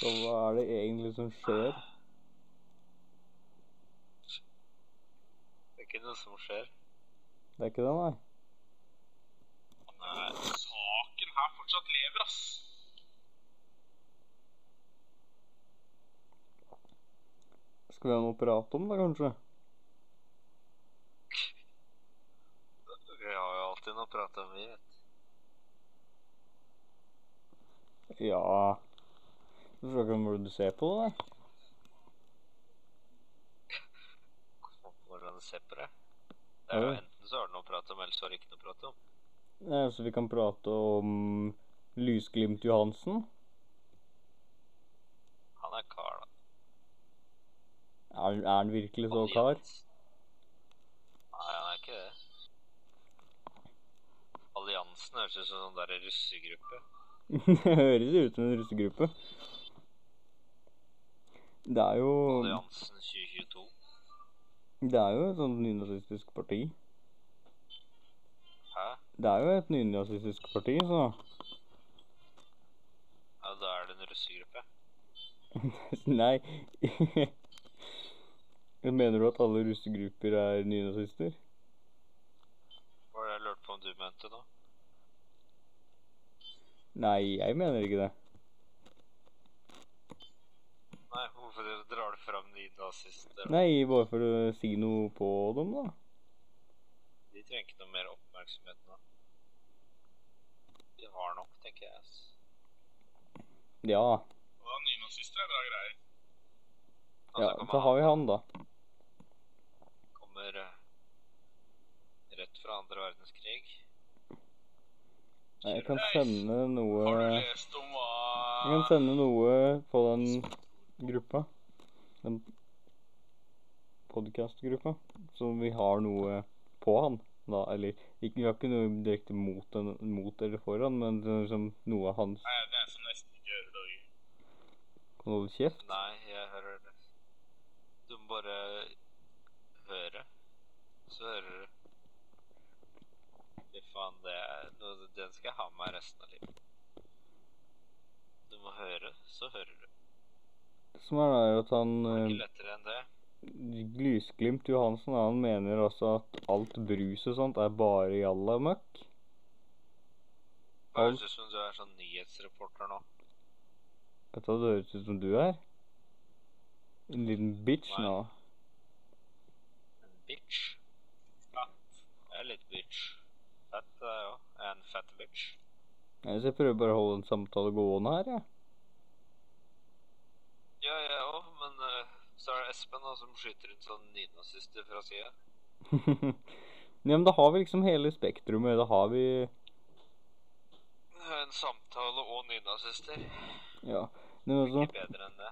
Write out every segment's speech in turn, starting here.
Så hva er det egentlig som skjer? Det er ikke noe som skjer. Det er ikke det, nei? Nei. Saken her fortsatt lever, ass. Skal vi ha noe å prate om, da, kanskje? Vi har jo alltid noe å prate om, vi, vet du. Ja Du skal ikke hvordan du ser på det? Hvordan du ser på det. Det er jo enten så har du noe å prate om, eller så har du ikke noe å prate om. Ja, Så vi kan prate om Lysglimt Johansen? Han er kar, da. Er, er han virkelig så kar? Nei, han er ikke det. Alliansen høres ut som en sånn der russegruppe. det høres ut som en russegruppe. Det er jo Alliansen 2022. Det er jo et sånt nynazistisk parti. Hæ? Det er jo et nynazistisk parti, så Ja, da er det en russegruppe. Nei. Mener du at alle russegrupper er nynazister? Hva var det jeg lurte på om du mente nå? Nei, jeg mener ikke det. Nei, hvorfor drar du fram de nazister? Nei, bare for å si noe på dem, da. De trenger ikke noe mer oppmerksomhet nå. De har nok, tenker jeg. ass. Ja. Og nynazister er bra greier. Altså, ja så har vi han, da. kommer eh, rett fra andre verdenskrig. Jeg kan sende noe Har du lest om hva Jeg kan sende noe på den gruppa. Den podcast-gruppa. Så vi har noe på han, da. Eller ikke, vi har ikke noe direkte mot, den, mot eller for han, men liksom noe av hans Nei, det er som nesten ikke hører det. Kan holde kjeft. Nei, jeg hører det. Du må bare høre. Så hører du. Fy faen, det er Den skal jeg ha med resten av livet. Du må høre, så hører du. Som er, er at han det. Lysglimt Johansen han mener også at alt brus og sånt er bare jalla møkk. Høres ut som du er sånn nyhetsreporter nå. Vet du hva det høres ut som du er? En liten bitch Nei. nå. En bitch. Ja. Jeg er litt bitch. Fett jeg òg. Jeg er en fett bitch. Jeg prøver bare å holde en samtale gående her, jeg. Ja, jeg òg, men uh, så er det Espen da, som skyter ut sånn nynazister fra sida. ja, men da har vi liksom hele spektrumet. Da har vi En samtale og nynazister. Ja. Men altså Ikke bedre enn det.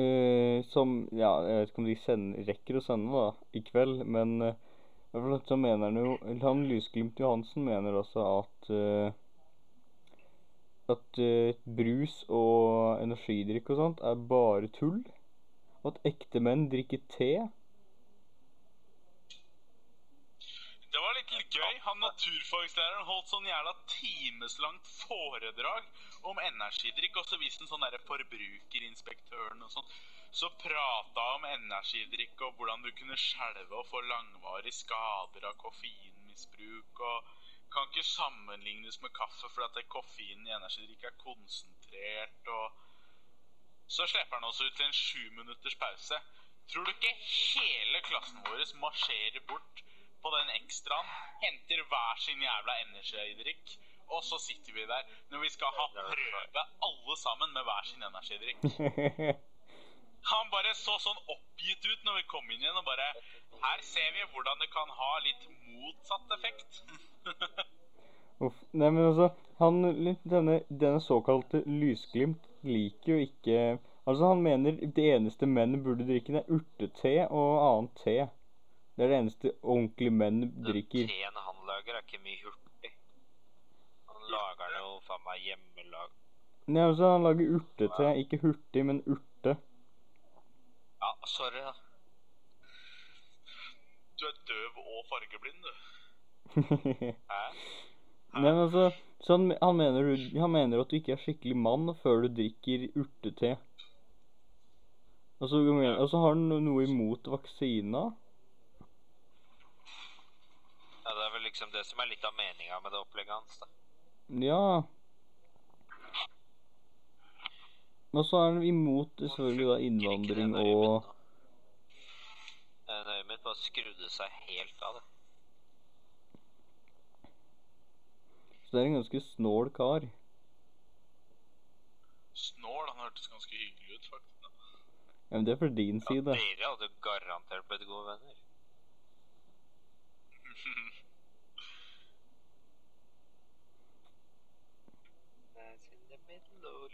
eh, Som Ja, jeg vet ikke om de sender, rekker å sende da, i kveld, men uh, så mener han jo Han Lysglimt Johansen mener også at eh, At uh, brus og energidrikk og sånt er bare tull. Og at ekte menn drikker te. Det var litt gøy. Han naturfagslæreren holdt sånn jævla timeslangt foredrag om energidrikk, og så viste han sånn derre forbrukerinspektøren og sånn. Så prata om energidrikk og hvordan du kunne skjelve og få langvarige skader av koffeinmisbruk. og kan ikke sammenlignes med kaffe fordi at det koffeinen i energidrikk er konsentrert. og Så slipper han oss ut til en sju minutters pause. Tror du ikke hele klassen vår marsjerer bort på den ekstraen, henter hver sin jævla energidrikk, og så sitter vi der når vi skal ha prøve alle sammen med hver sin energidrikk? Han bare så sånn oppgitt ut når vi kom inn igjen og bare Her ser vi hvordan det kan ha litt motsatt effekt. Uff. Nei, men altså, han, denne, denne såkalte lysglimt liker jo ikke Altså, han mener det eneste menn burde drikke, er urtete og annet te. Det er det eneste ordentlige menn Den teen han lager, er ikke mye hurtig. Han lager det jo faen meg hjemmelag... Nei, altså, han lager urtete, ikke hurtig, men urte. Ja, sorry, da. Du er døv og fargeblind, du. Hæ? Nei, men altså, så han, han, mener, du- han mener at du ikke er skikkelig mann før du drikker urtete. Og så har han noe imot vaksina. Ja, det er vel liksom det som er litt av meninga med det opplegget hans, da. Ja. Og så er han imot selvfølgelig da innvandring og Øyet mitt bare skrudde seg helt av det. Så det er en ganske snål kar. Snål, han hørtes ganske hyggelig ut, faktisk. Ja, men det er fra din Ja, side. dere hadde garantert blitt gode venner.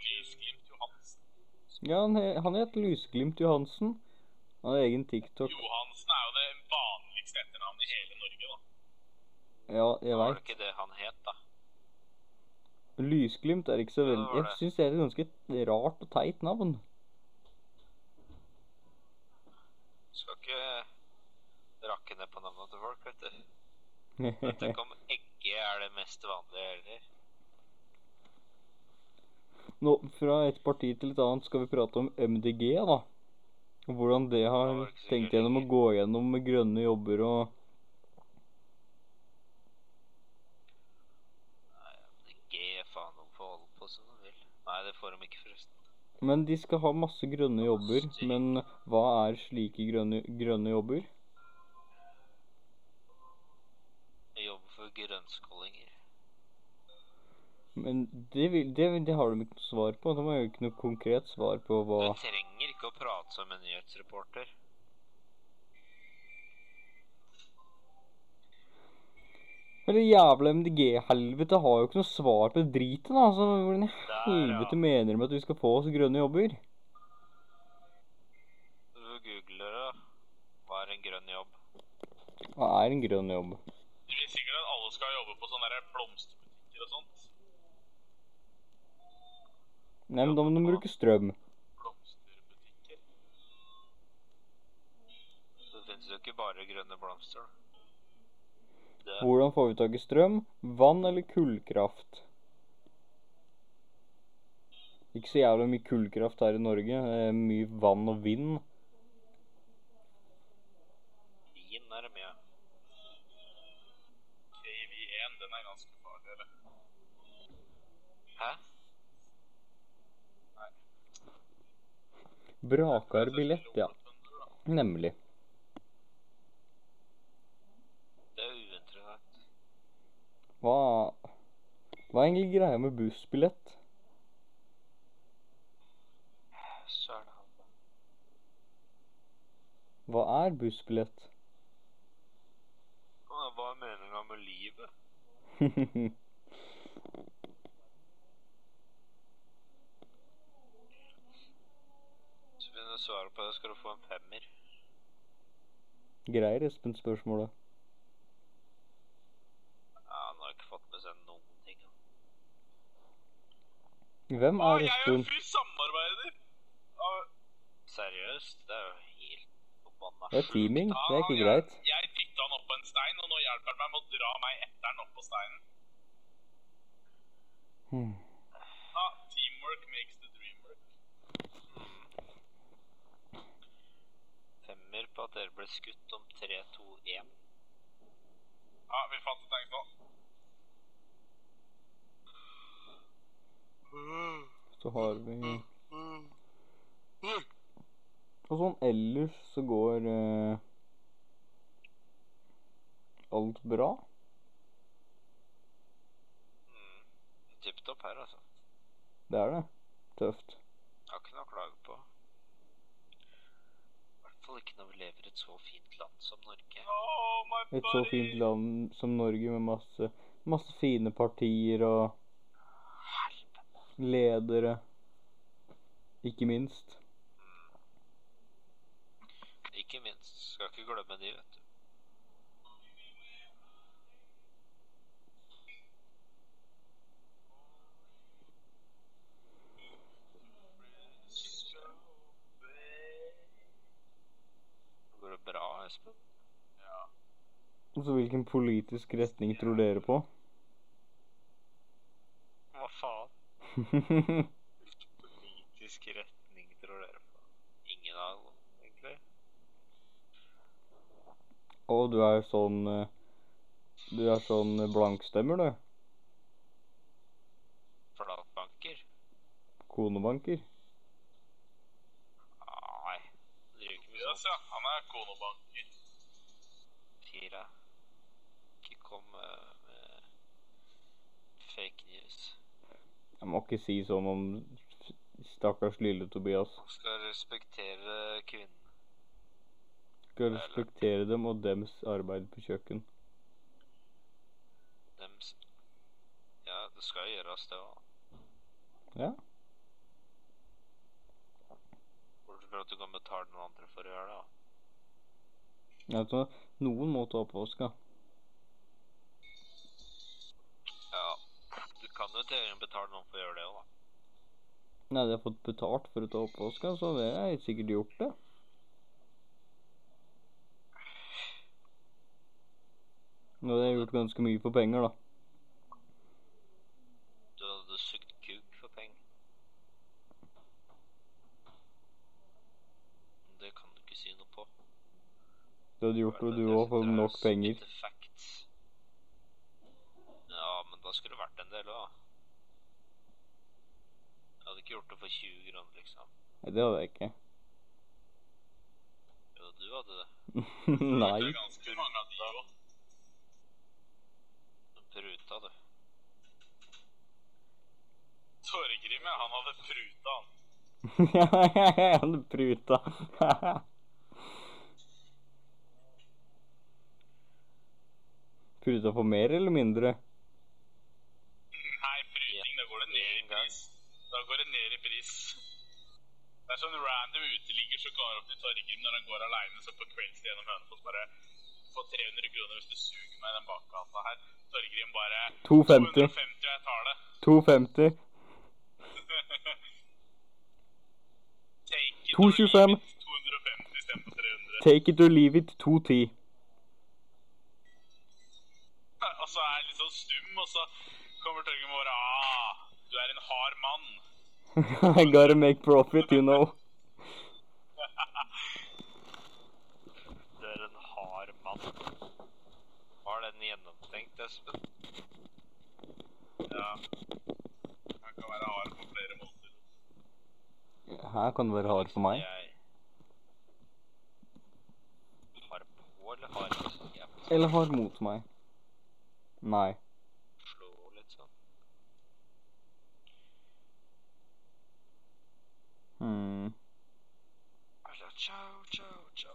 Lysglimt. Ja, han, he han heter Lysglimt Johansen. Han har egen TikTok. Johansen er jo det vanligste etternavnet i hele Norge, da. Ja, jeg Var det ikke det han het, da? Lysglimt er ikke så veldig Jeg det. syns det er et ganske rart og teit navn. Skal ikke rakke ned på navnet til folk, vet du. Tenk om Egge er det mest vanlige heller. Nå, fra et parti til et annet skal vi prate om MDG, da. Og hvordan det har tenkt gjennom å gå gjennom med grønne jobber og Nei, det er G, faen, de får holde på som de vil. Nei, det får de ikke, forresten. Men de skal ha masse grønne jobber. Men hva er slike grønne, grønne jobber? Jobber for grønnskålinger. Men det, vil, det, det har de ikke noe svar på. De har jo ikke noe konkret svar på hva Du trenger ikke å prate som en nyhetsreporter. Men det jævla MDG-helvete har jo ikke noe svar på driten, da. altså. hvordan i helvete ja. mener de at vi skal få oss grønne jobber? Du googler det. Hva er en grønn jobb? Hva er en grønn jobb? Det vet sikkert at alle skal jobbe på sånne blomsterbutikker og sånt. Nei, men da må de bruke strøm. Blomsterbutikker. Det finnes jo ikke bare grønne blomster. Det, Hvordan får vi tak i strøm? Vann eller kullkraft? Ikke så jævlig mye kullkraft her i Norge. Er mye vann og vind. vin er det mye. KV1, den er ganske farlig, eller? Hæ? Brakar billett, ja. Nemlig. Det er uinteressant. Hva Hva er egentlig greia med bussbillett? Han. Hva er bussbillett? Hva er meninga med livet? Du på det, skal du få en femmer. Greier Espen spørsmålet? Ja, Han har ikke fått med seg noen ting. Hvem er Å, er jeg er jo fyr samarbeider! Ja, Seriøst? Det er jo helt forbanna Det er teaming. Det er ikke greit. Jeg, jeg dytta han opp på en stein, og nå hjelper han meg med å dra meg etter han opp på steinen. Hmm. Ja, teamwork makes the dream work. Femmer på at dere ble skutt om 3, 2, 1. Ja, vi fant et tegn nå. Så har vi Og sånn ellers så går eh, alt bra. Mm. Tipp topp her, altså. Det er det. Tøft. Jeg har ikke noe å klage på. I hvert fall ikke når vi lever i et så fint land som Norge. Oh, Et så fint land som Norge med masse, masse fine partier og ledere. Ikke minst. Ikke minst. Skal ikke glemme de, vet du. Espen? Ja. Så hvilken politisk retning tror dere på? Hva faen? hvilken politisk retning tror dere på? Ingen av dem, egentlig. Å, du er sånn eh, Du er sånn blankstemmer, du. Flatbanker? Konebanker? Ikke si sånn om stakkars lille Tobias. Skal respektere kvinnen. Skal respektere dem og dems arbeid på kjøkken. Dems Ja, det skal gjøres, det òg. Ja. Bortsett fra at du kan betale noen andre for å gjøre det. da. Altså, noen må ta. Ja. Kan jo til og betale noen for å gjøre det òg, da. Nei, de har fått betalt for å ta oppvaska, så det har jeg sikkert gjort det. Nå har jeg gjort ganske mye for penger, da. Du hadde sugd kuk for penger. Det kan du ikke si noe på. Du hadde gjort det, du Det- òg, for det nok penger. facts. Ja, men da skulle det vært del òg. Jeg hadde ikke gjort det for 20 kroner, liksom. Nei, det hadde jeg ikke. Jo, du hadde det. Nei. Det ganske mange av de òg. Pruta, du. Torgrim, ja, han hadde pruta, han. Jeg hadde pruta. Pruta for mer eller mindre? Nei, pruting, da går det ned i pris. Da går det ned i pris. Det er sånn random uteligger som går opp til Torgrim når han går aleine så på kveldstid gjennom Hønefoss bare få 300 kroner hvis du suger meg i den bakgata her. Torgrim bare 250. 250, og jeg tar det. 250. 225. or leave it, 250 istedenfor 300. Take it or leave it. 210. Og så er jeg litt sånn stum, og så kommer Torgrim og bare ah, du er en hard mann. I gotta make profit, you know. Du er en hard mann. Var den gjennomtenkt, Espen? Ja. Han kan være hard på flere måter. Her kan du være hard for meg. Hard på eller hard Eller hard mot meg. Nei. slå litt sånn? Eller ciao, ciao, ciao.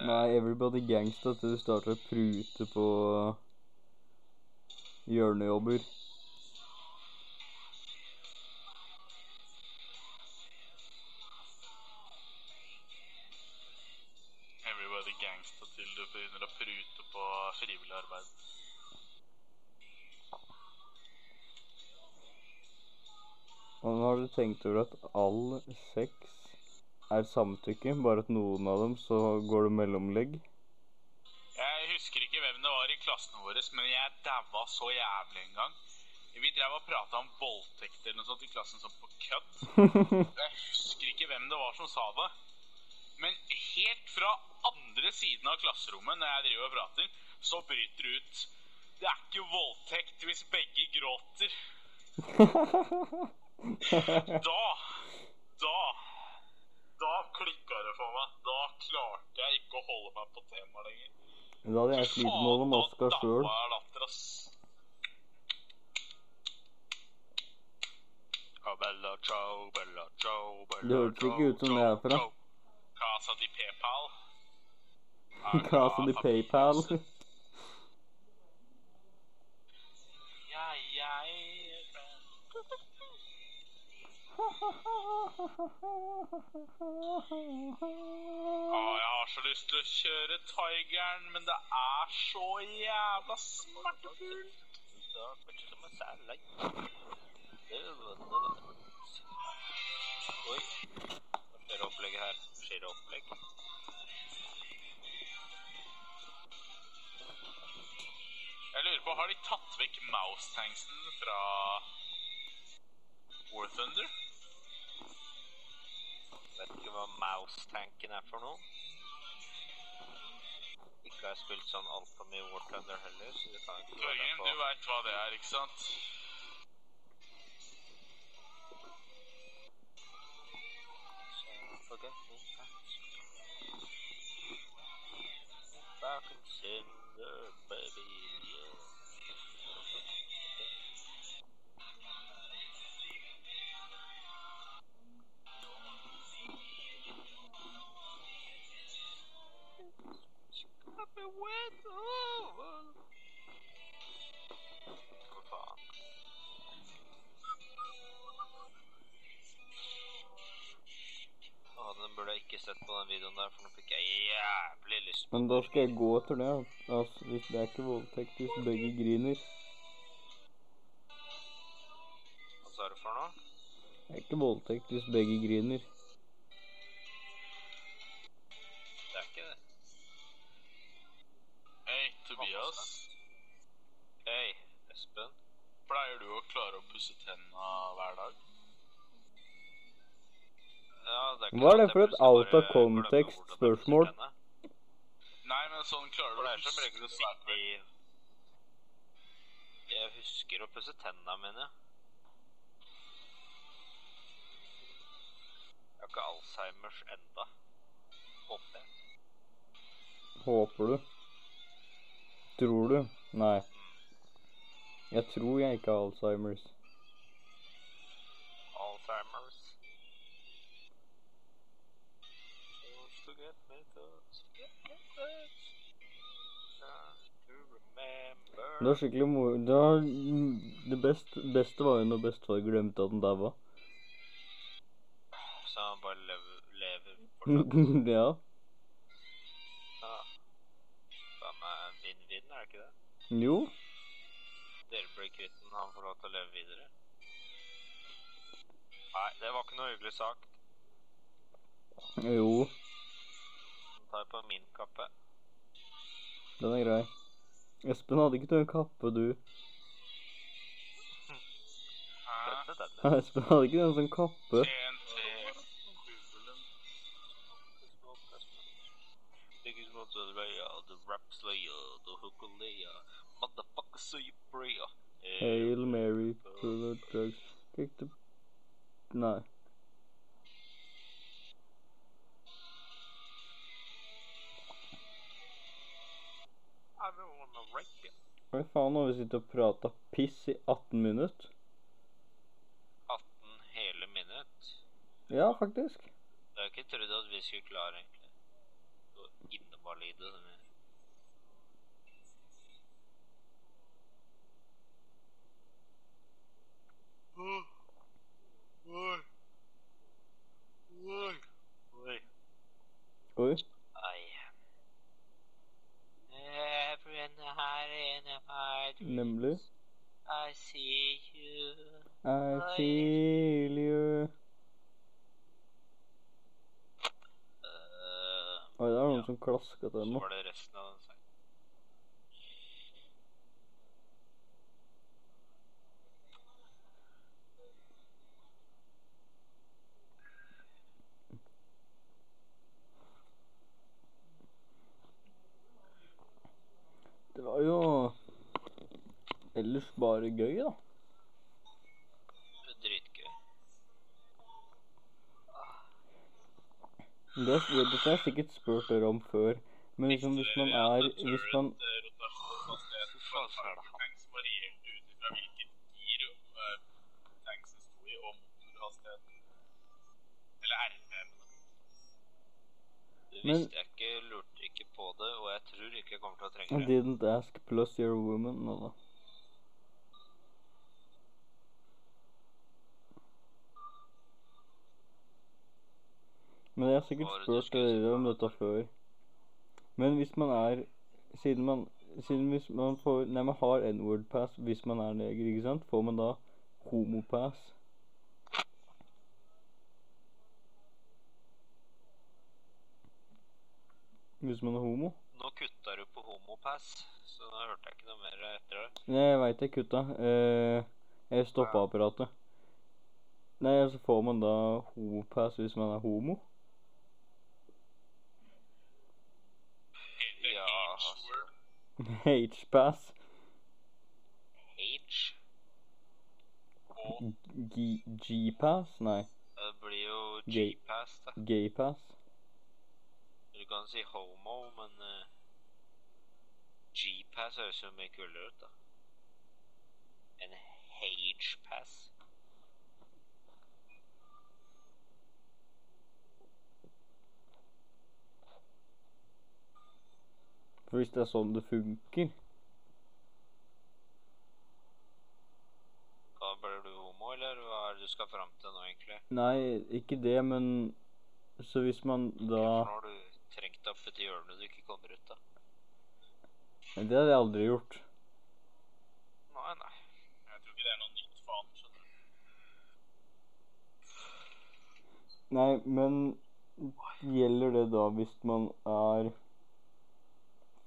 Nei, everybody gangsta til du starter å prute på hjørnejobber. Tenkt over at all sex er samtykke, bare at noen av dem så går det mellomlegg? Jeg husker ikke hvem det var i klassen vår, men jeg daua så jævlig en gang. Vi drev og prata om voldtekt eller noe sånt i klassen som på kødd. Jeg husker ikke hvem det var som sa det. Men helt fra andre siden av klasserommet når jeg driver og prater, så bryter det ut Det er ikke voldtekt hvis begge gråter. Da Da Da klikka det for meg. Da klarte jeg ikke å holde meg på temaet lenger. Da hadde jeg slitt med holde maska sjøl. Det hørtes ikke ut som det er fra. Casa di PayPal. Casa di PayPal. Ah, jeg har så lyst til å kjøre Tigeren, men det er så jævla smertefullt. Oi. Skjer opplegget her. Skjer det opplegg? Jeg lurer på, har de tatt vekk mouse-tanksen fra War Thunder? Vet ikke hva Mouse-tanken er for noe. Ikke har jeg spilt sånn altfor mye War Thunder heller, så det kan ikke på du veit hva det er, ikke sant? Forget me. Back in cinder, baby, yeah. Me wet over. Å, den burde jeg ikke sett på den videoen der, for nå fikk jeg jævlig lyst på Men da skal jeg gå etter det. Altså, hvis det er ikke voldtekt hvis begge griner. Hva sa du for noe? Det er ikke voldtekt hvis begge griner. Å klare å pusse tenna hver dag? Ja, det er Hva er det for et out of context-spørsmål? Nei, men sånn klarer du det er som regel å sitte i Jeg husker å pusse tennene mine. Jeg har ikke Alzheimers enda. Håper jeg. Håper du? Tror du? Nei. Jeg tror jeg ikke har Alzheimers. Alzheimers. Det var skikkelig moro. Det, var, det beste, beste var jo når bestefar glemte at han daua. Så han bare lever, lever fortsatt. ja. Ja. Faen meg vinn-vinn, er det ikke det? Jo. Dere blir kvitt den, han får lov til å leve videre. Nei, det var ikke noe hyggelig sagt. Jo. Den tar jeg på min kappe. Den er grei. Espen hadde ikke noen kappe, du. Hæ? Espen hadde ikke noen sånn kappe. Of the motherfucker so you prayer. Hail Mary, full of drugs. Kick the... Nei. Hva faen, har vi sittet og prata piss i 18 minutter. 18 hele minutt. Ja, faktisk. Jeg har ikke trodd at vi skulle klare egentlig. å innevalide som Oi. Oi. Oi. Oi. Ai. Everyone her inne har Nemlig. I see you. I feel you. Uh, Oi, det er noen Ja. som klasker til så nå. var det resten av den var jo ellers bare gøy, da. Dritgøy. Det, dette har jeg sikkert spurt dere om før, men liksom hvis man er Hvis man Men, det visste jeg ikke, lurte på det, og jeg tror ikke jeg kommer til å I trenge det. didn't ask plus you're a woman. Nå da. Men jeg har sikkert spurt dere om dette før. Men hvis man er Siden man siden hvis man får Nei, man har n-word pass hvis man er neger, ikke sant? Får man da homopass? Hvis man er homo? Nå kutta du på homopass, så da hørte jeg ikke noe mer etter det. Nei, jeg veit jeg kutta. Eh, jeg stoppa apparatet. Nei, så får man da homopass hvis man er homo. Ja, altså. H-pass. H. G- G-pass? Nei, Det blir jo G-pass, da. gay-pass. Du kan si homo, men uh, G-pass høres jo mye kulere ut, da. En H-pass. For hvis det er sånn det funker Da blir du homo, eller hva er det du skal fram til nå, egentlig? Nei, ikke det, men Så hvis man da Hvorfor nå har du trengt hjørnet opp du ikke kommer ut av. Det hadde jeg aldri gjort. Nei, nei. jeg tror ikke det er noe nytt for han, skjønner du. Nei, men gjelder det da hvis man er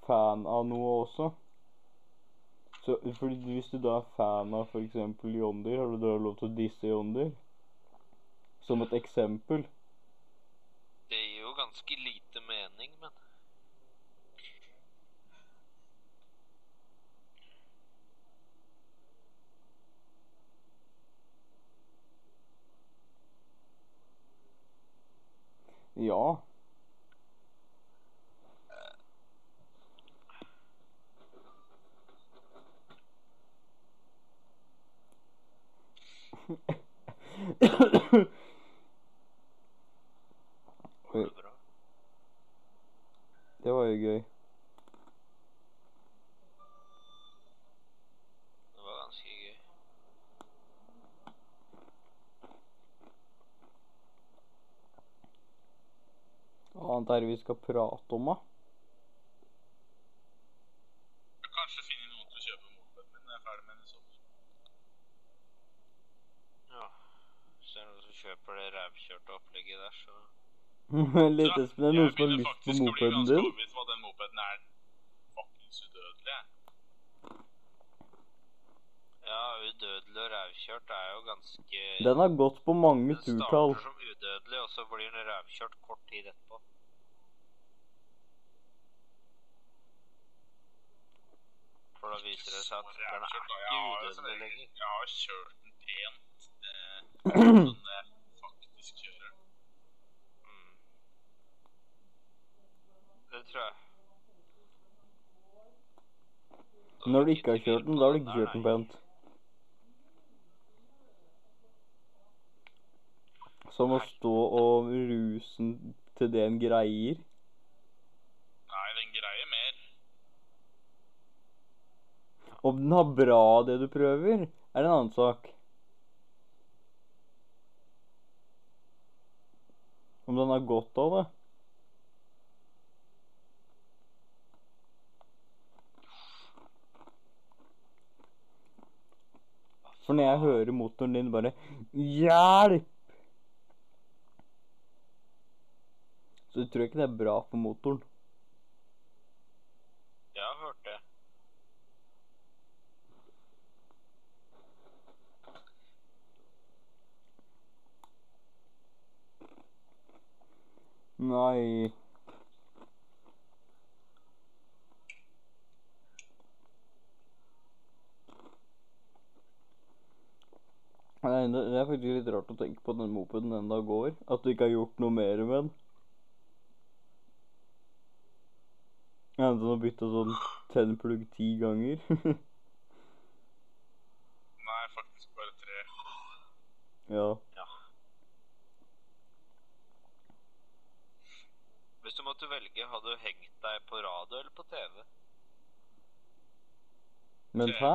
fan av noe også? Så, fordi hvis du da er fan av f.eks. Jondyr, har du da lov til å disse Jondyr? Som et eksempel. Det gir jo ganske lite mening, men Ja. går det bra? Det var jo gøy. Det var ganske gøy. Hva annet er det vi skal prate om, da? Jeg kan kanskje finne noen til å kjøpe mopeden min når jeg er ferdig med den i sommer. Ja. Hvis det er noen som kjøper det rævkjørte opplegget der, så Litt ja, espen, er det noen jeg som har begynner lyst på faktisk å bli mopeden ganske din? overbevist om at den mopeden er fuckings udødelig. jeg. Ja, udødelig og rævkjørt er jo ganske Den har gått på mange turtall. Den starter som udødelig, og så blir den rævkjørt kort tid etterpå. For da viser det seg at den er ikke udødelig lenger. Jeg har kjørt den pent. Eh, sånn jeg faktisk kjører. Mm. Det tror jeg. Da Når du ikke har kjørt den, da har du ikke kjørt den pent. Som å stå og ruse til det en greier. Nei, den greier mer. Om den har bra det du prøver, er en annen sak. Om den har godt av det. For når jeg hører motoren din bare Hjelp! Så tror jeg ikke det er bra for motoren. Jeg har hørt det. Nei Nei, det det er faktisk litt rart å tenke på at den mopeden enda går. At du ikke har gjort noe mer med den. Enten å bytte sånn tennplugg ti ganger. Nei, faktisk bare tre. ja. Ja. Hvis du måtte velge, hadde du hengt deg på radio eller på TV? Men hæ?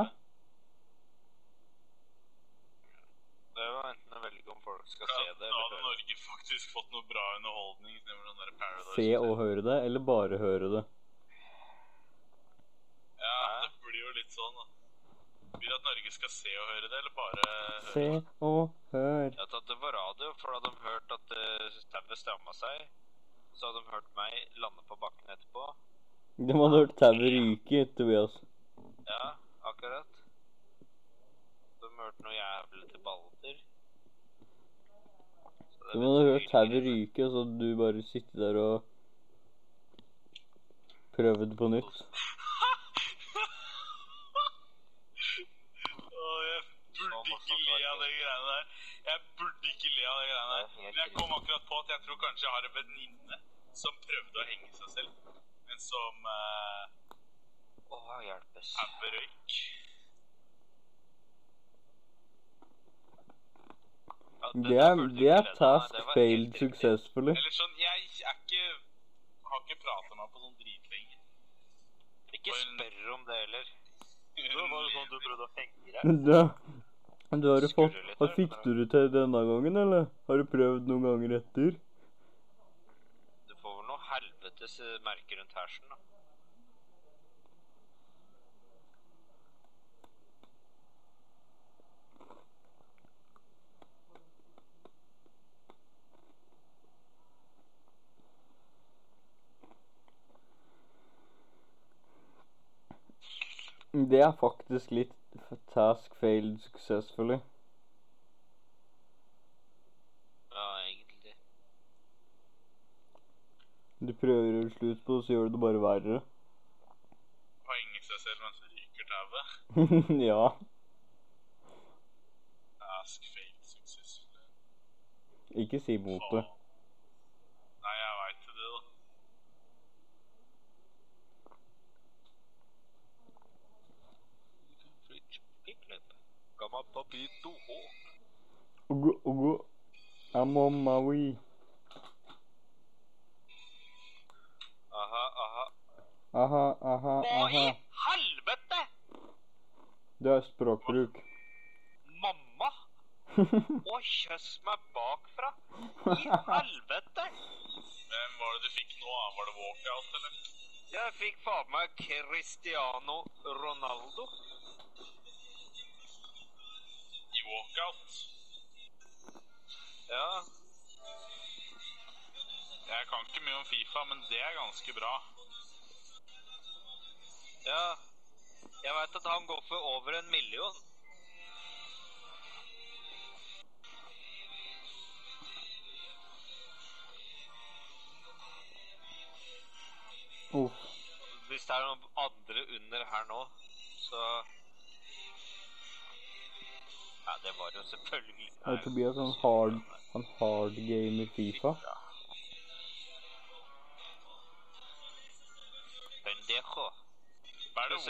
Det er jo enten å velge om folk skal ja, se det eller hadde høre det. Norge faktisk fått noe bra underholdning. Den der Paradise. Se og høre det, eller bare høre det? Ja, det blir jo litt sånn, da. Vil at Norge skal se og høre det, eller bare høre Se og hør. Jeg tatt det på radio, for da hadde de hørt at uh, tauet stramma seg. Så hadde de hørt meg lande på bakken etterpå. De hadde hørt tauet ryke, Tobias. Ja, akkurat. De hørte noe jævlig til balter. Du må ha hørt tauet ryke, og så du bare sitter der og prøvd på nytt. Åh, jeg burde ikke le av de greiene der. Jeg burde ikke le av de greiene der. Det er Men jeg kom akkurat på at jeg tror kanskje jeg har en venninne som prøvde å henge seg selv, men som uh, Å, hjelpes. røyk. Det er, det er task Det failed successfully. Eller sånn, jeg er ikke Har ikke prata meg på sånn dritlenge. Ikke spør om det heller. Det var jo sånn du prøvde å henge deg. Da, du har jo fått hva Fikk du det til denne gangen, eller? Har du prøvd noen ganger etter? Du får vel noe helvetes merke rundt hersen, da. Det er faktisk litt task failed successfully. Ja, egentlig. Du prøver å slutt på det, så gjør du det bare verre. Å henge seg selv mens det ryker tauet. ja. Task failed successfully. Ikke si mot det. Faen. Nei, jeg veit det, da. Gamma papito hå. Ugo, ogo. I'm on my way. Aha, aha. Aha, aha, Hva i aha. helvete?! Det er språkbruk. Mamma! Å, kjøss meg bakfra! I helvete! Hvem var det du fikk nå? da? Var det walkout, eller? Jeg fikk faen meg Cristiano Ronaldo. Walkout? Ja, Jeg kan ikke mye om Fifa, men det er ganske bra. ja. Jeg veit at han går for over en million. Oh. Hvis det er noen andre under her nå, så Ja, det var jo selvfølgelig Er Tobias han hard, han hard gamer Fifa? Pendejo. Hva er det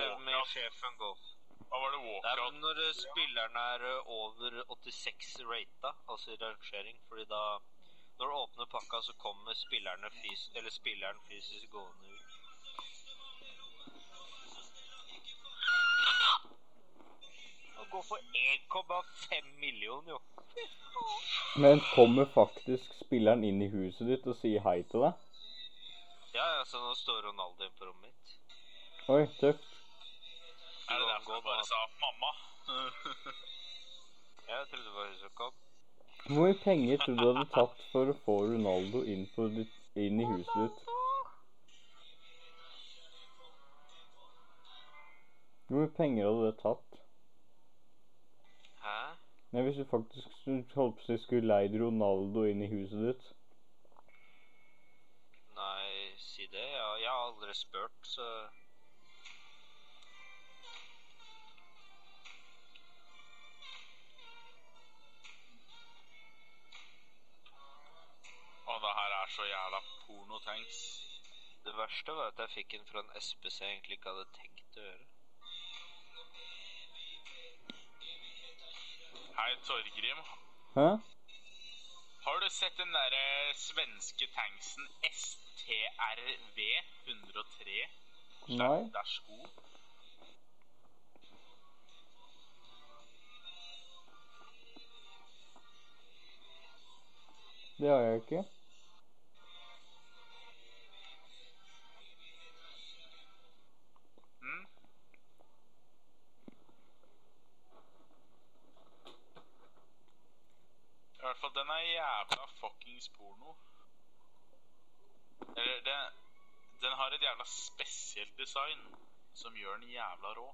sjefen går. Hva var det walkout? når spillerne spilleren er eh, over 86 rata, altså i rangering, fordi da Når du åpner pakka, så kommer spillerne fys eller spilleren fysisk gående gå for 1,5 millioner, jo. Men kommer faktisk spilleren inn i huset ditt og sier hei til deg? Ja, ja, så nå står Ronaldo inne på rommet mitt. Oi, tøft. Er det derfor du bare sa 'mamma'? Jeg trodde det var hun som kom. Hvor mye penger tror du du hadde tatt for å få Ronaldo inn, på ditt, inn i huset ditt? Hvor mye penger hadde det tatt? Nei, Hvis du faktisk holdt på å si skulle leid Ronaldo inn i huset ditt? Nei, si det. Ja, jeg har aldri spurt, så Og det her er så jævla pornotanks. Det verste var at jeg fikk en fra en SPC jeg egentlig ikke hadde tenkt å gjøre. Hei, Torgrim. Hæ? Har du sett den derre svenske tanksen STRV 103? Nei. Dash Det har jeg ikke. Er jævla fuckings porno. Eller, det, Den har et jævla spesielt design som gjør den jævla rå.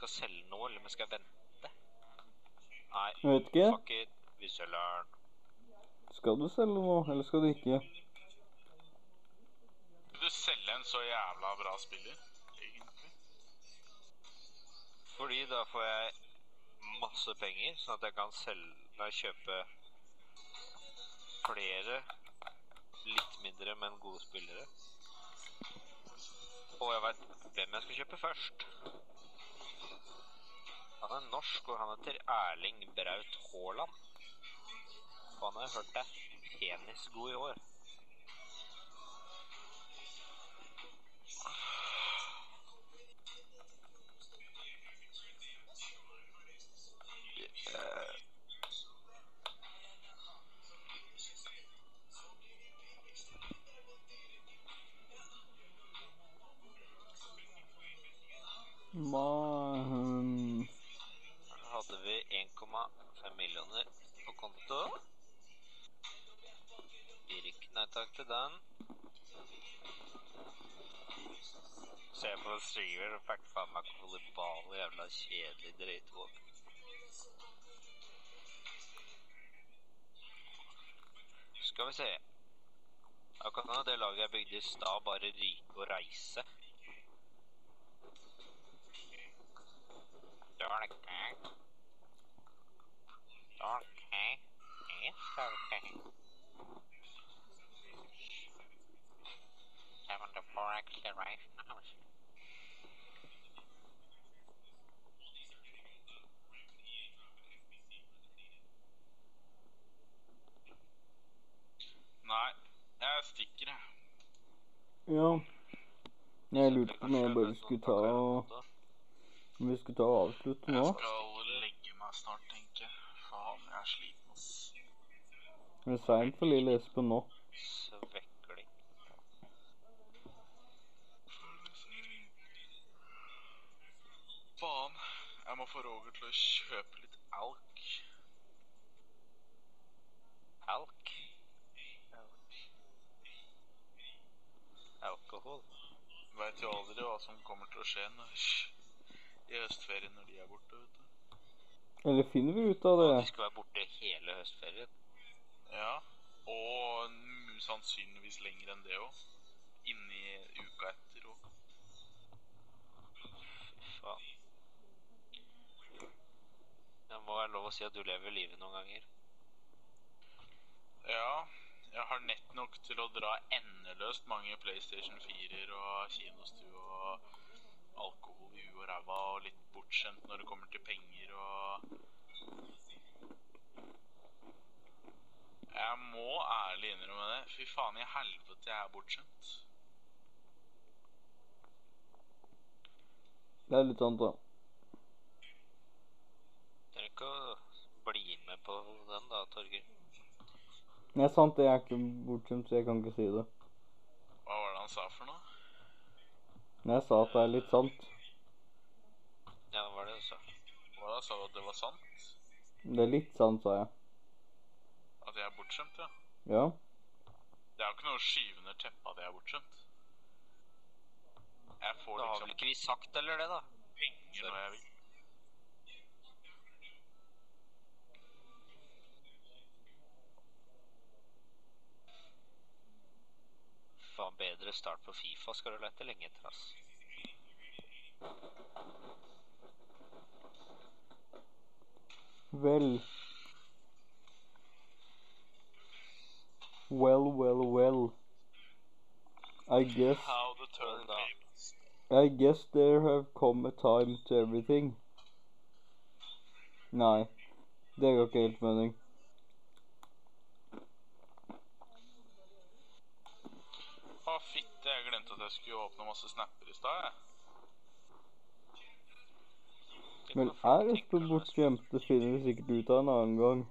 Skal selge noe, eller om jeg skal vente. Nei, Jeg vet ikke. fuck it. Vi selger den. Skal du selge noe, eller skal du ikke? Vil du selge en så jævla bra spiller, egentlig? Fordi da får jeg masse penger, sånn at jeg kan selge Nei, kjøpe flere litt mindre, men gode spillere. Og jeg veit hvem jeg skal kjøpe først. Han er norsk, og han heter Erling Braut Haaland. Og han har hørt deg penisgod i år. Skal vi se. Akkurat nå det laget jeg bygde i stad, bare ryke og reise. Okay. Seven to four acceleration Nei, jeg stikker, jeg. Ja. Jeg lurte på om jeg bare skulle ta og Om vi skulle ta og avslutte nå. Jeg skal legge meg snart, tenker jeg. Faen, jeg er sliten, ass. Det er seint for lille Espen nå. Svekling. Faen, jeg må få Roger til å kjøpe litt alk. Alk. Alkohol. Veit jo aldri hva som kommer til å skje når, i høstferien når de er borte, vet du. Eller finner vi ut av det? det? de skal være borte hele høstferien. Ja, og sannsynligvis lenger enn det òg. Inni uka etter òg. Faen. Det må være lov å si at du lever livet noen ganger. Ja, jeg har nett nok til å dra endeløst mange PlayStation 4-er og kinostue og alkohol i huet og ræva og litt bortskjemt når det kommer til penger og Jeg må ærlig innrømme det. Fy faen i helvete, jeg er bortskjemt. Det er litt sant, da. Trenger ikke å bli med på den da, Torgeir. Det er sant, jeg er ikke bortskjemt, så jeg kan ikke si det. Hva var det han sa for noe? Jeg sa at det er litt sant. Ja, hva var det du sa? Hva da? Sa du at det var sant? Det er litt sant, sa jeg. At jeg er bortskjemt, ja? Ja. Det er jo ikke noe å skyve under teppet at jeg er bortskjemt. Jeg får Da har vel liksom ikke vi sagt eller det, da? penger når jeg vil. Faen, bedre start på Fifa skal du lete lenge etter, ass. Vel. Well, well, well. I guess How the turn I guess there have come a time to everything. Nei, det ga ikke helt mening. Å, fitte, at jeg skulle åpne masse snapper i stad, jeg. Men er Espen bortskjemt? Det finner vi sikkert ut av en annen gang.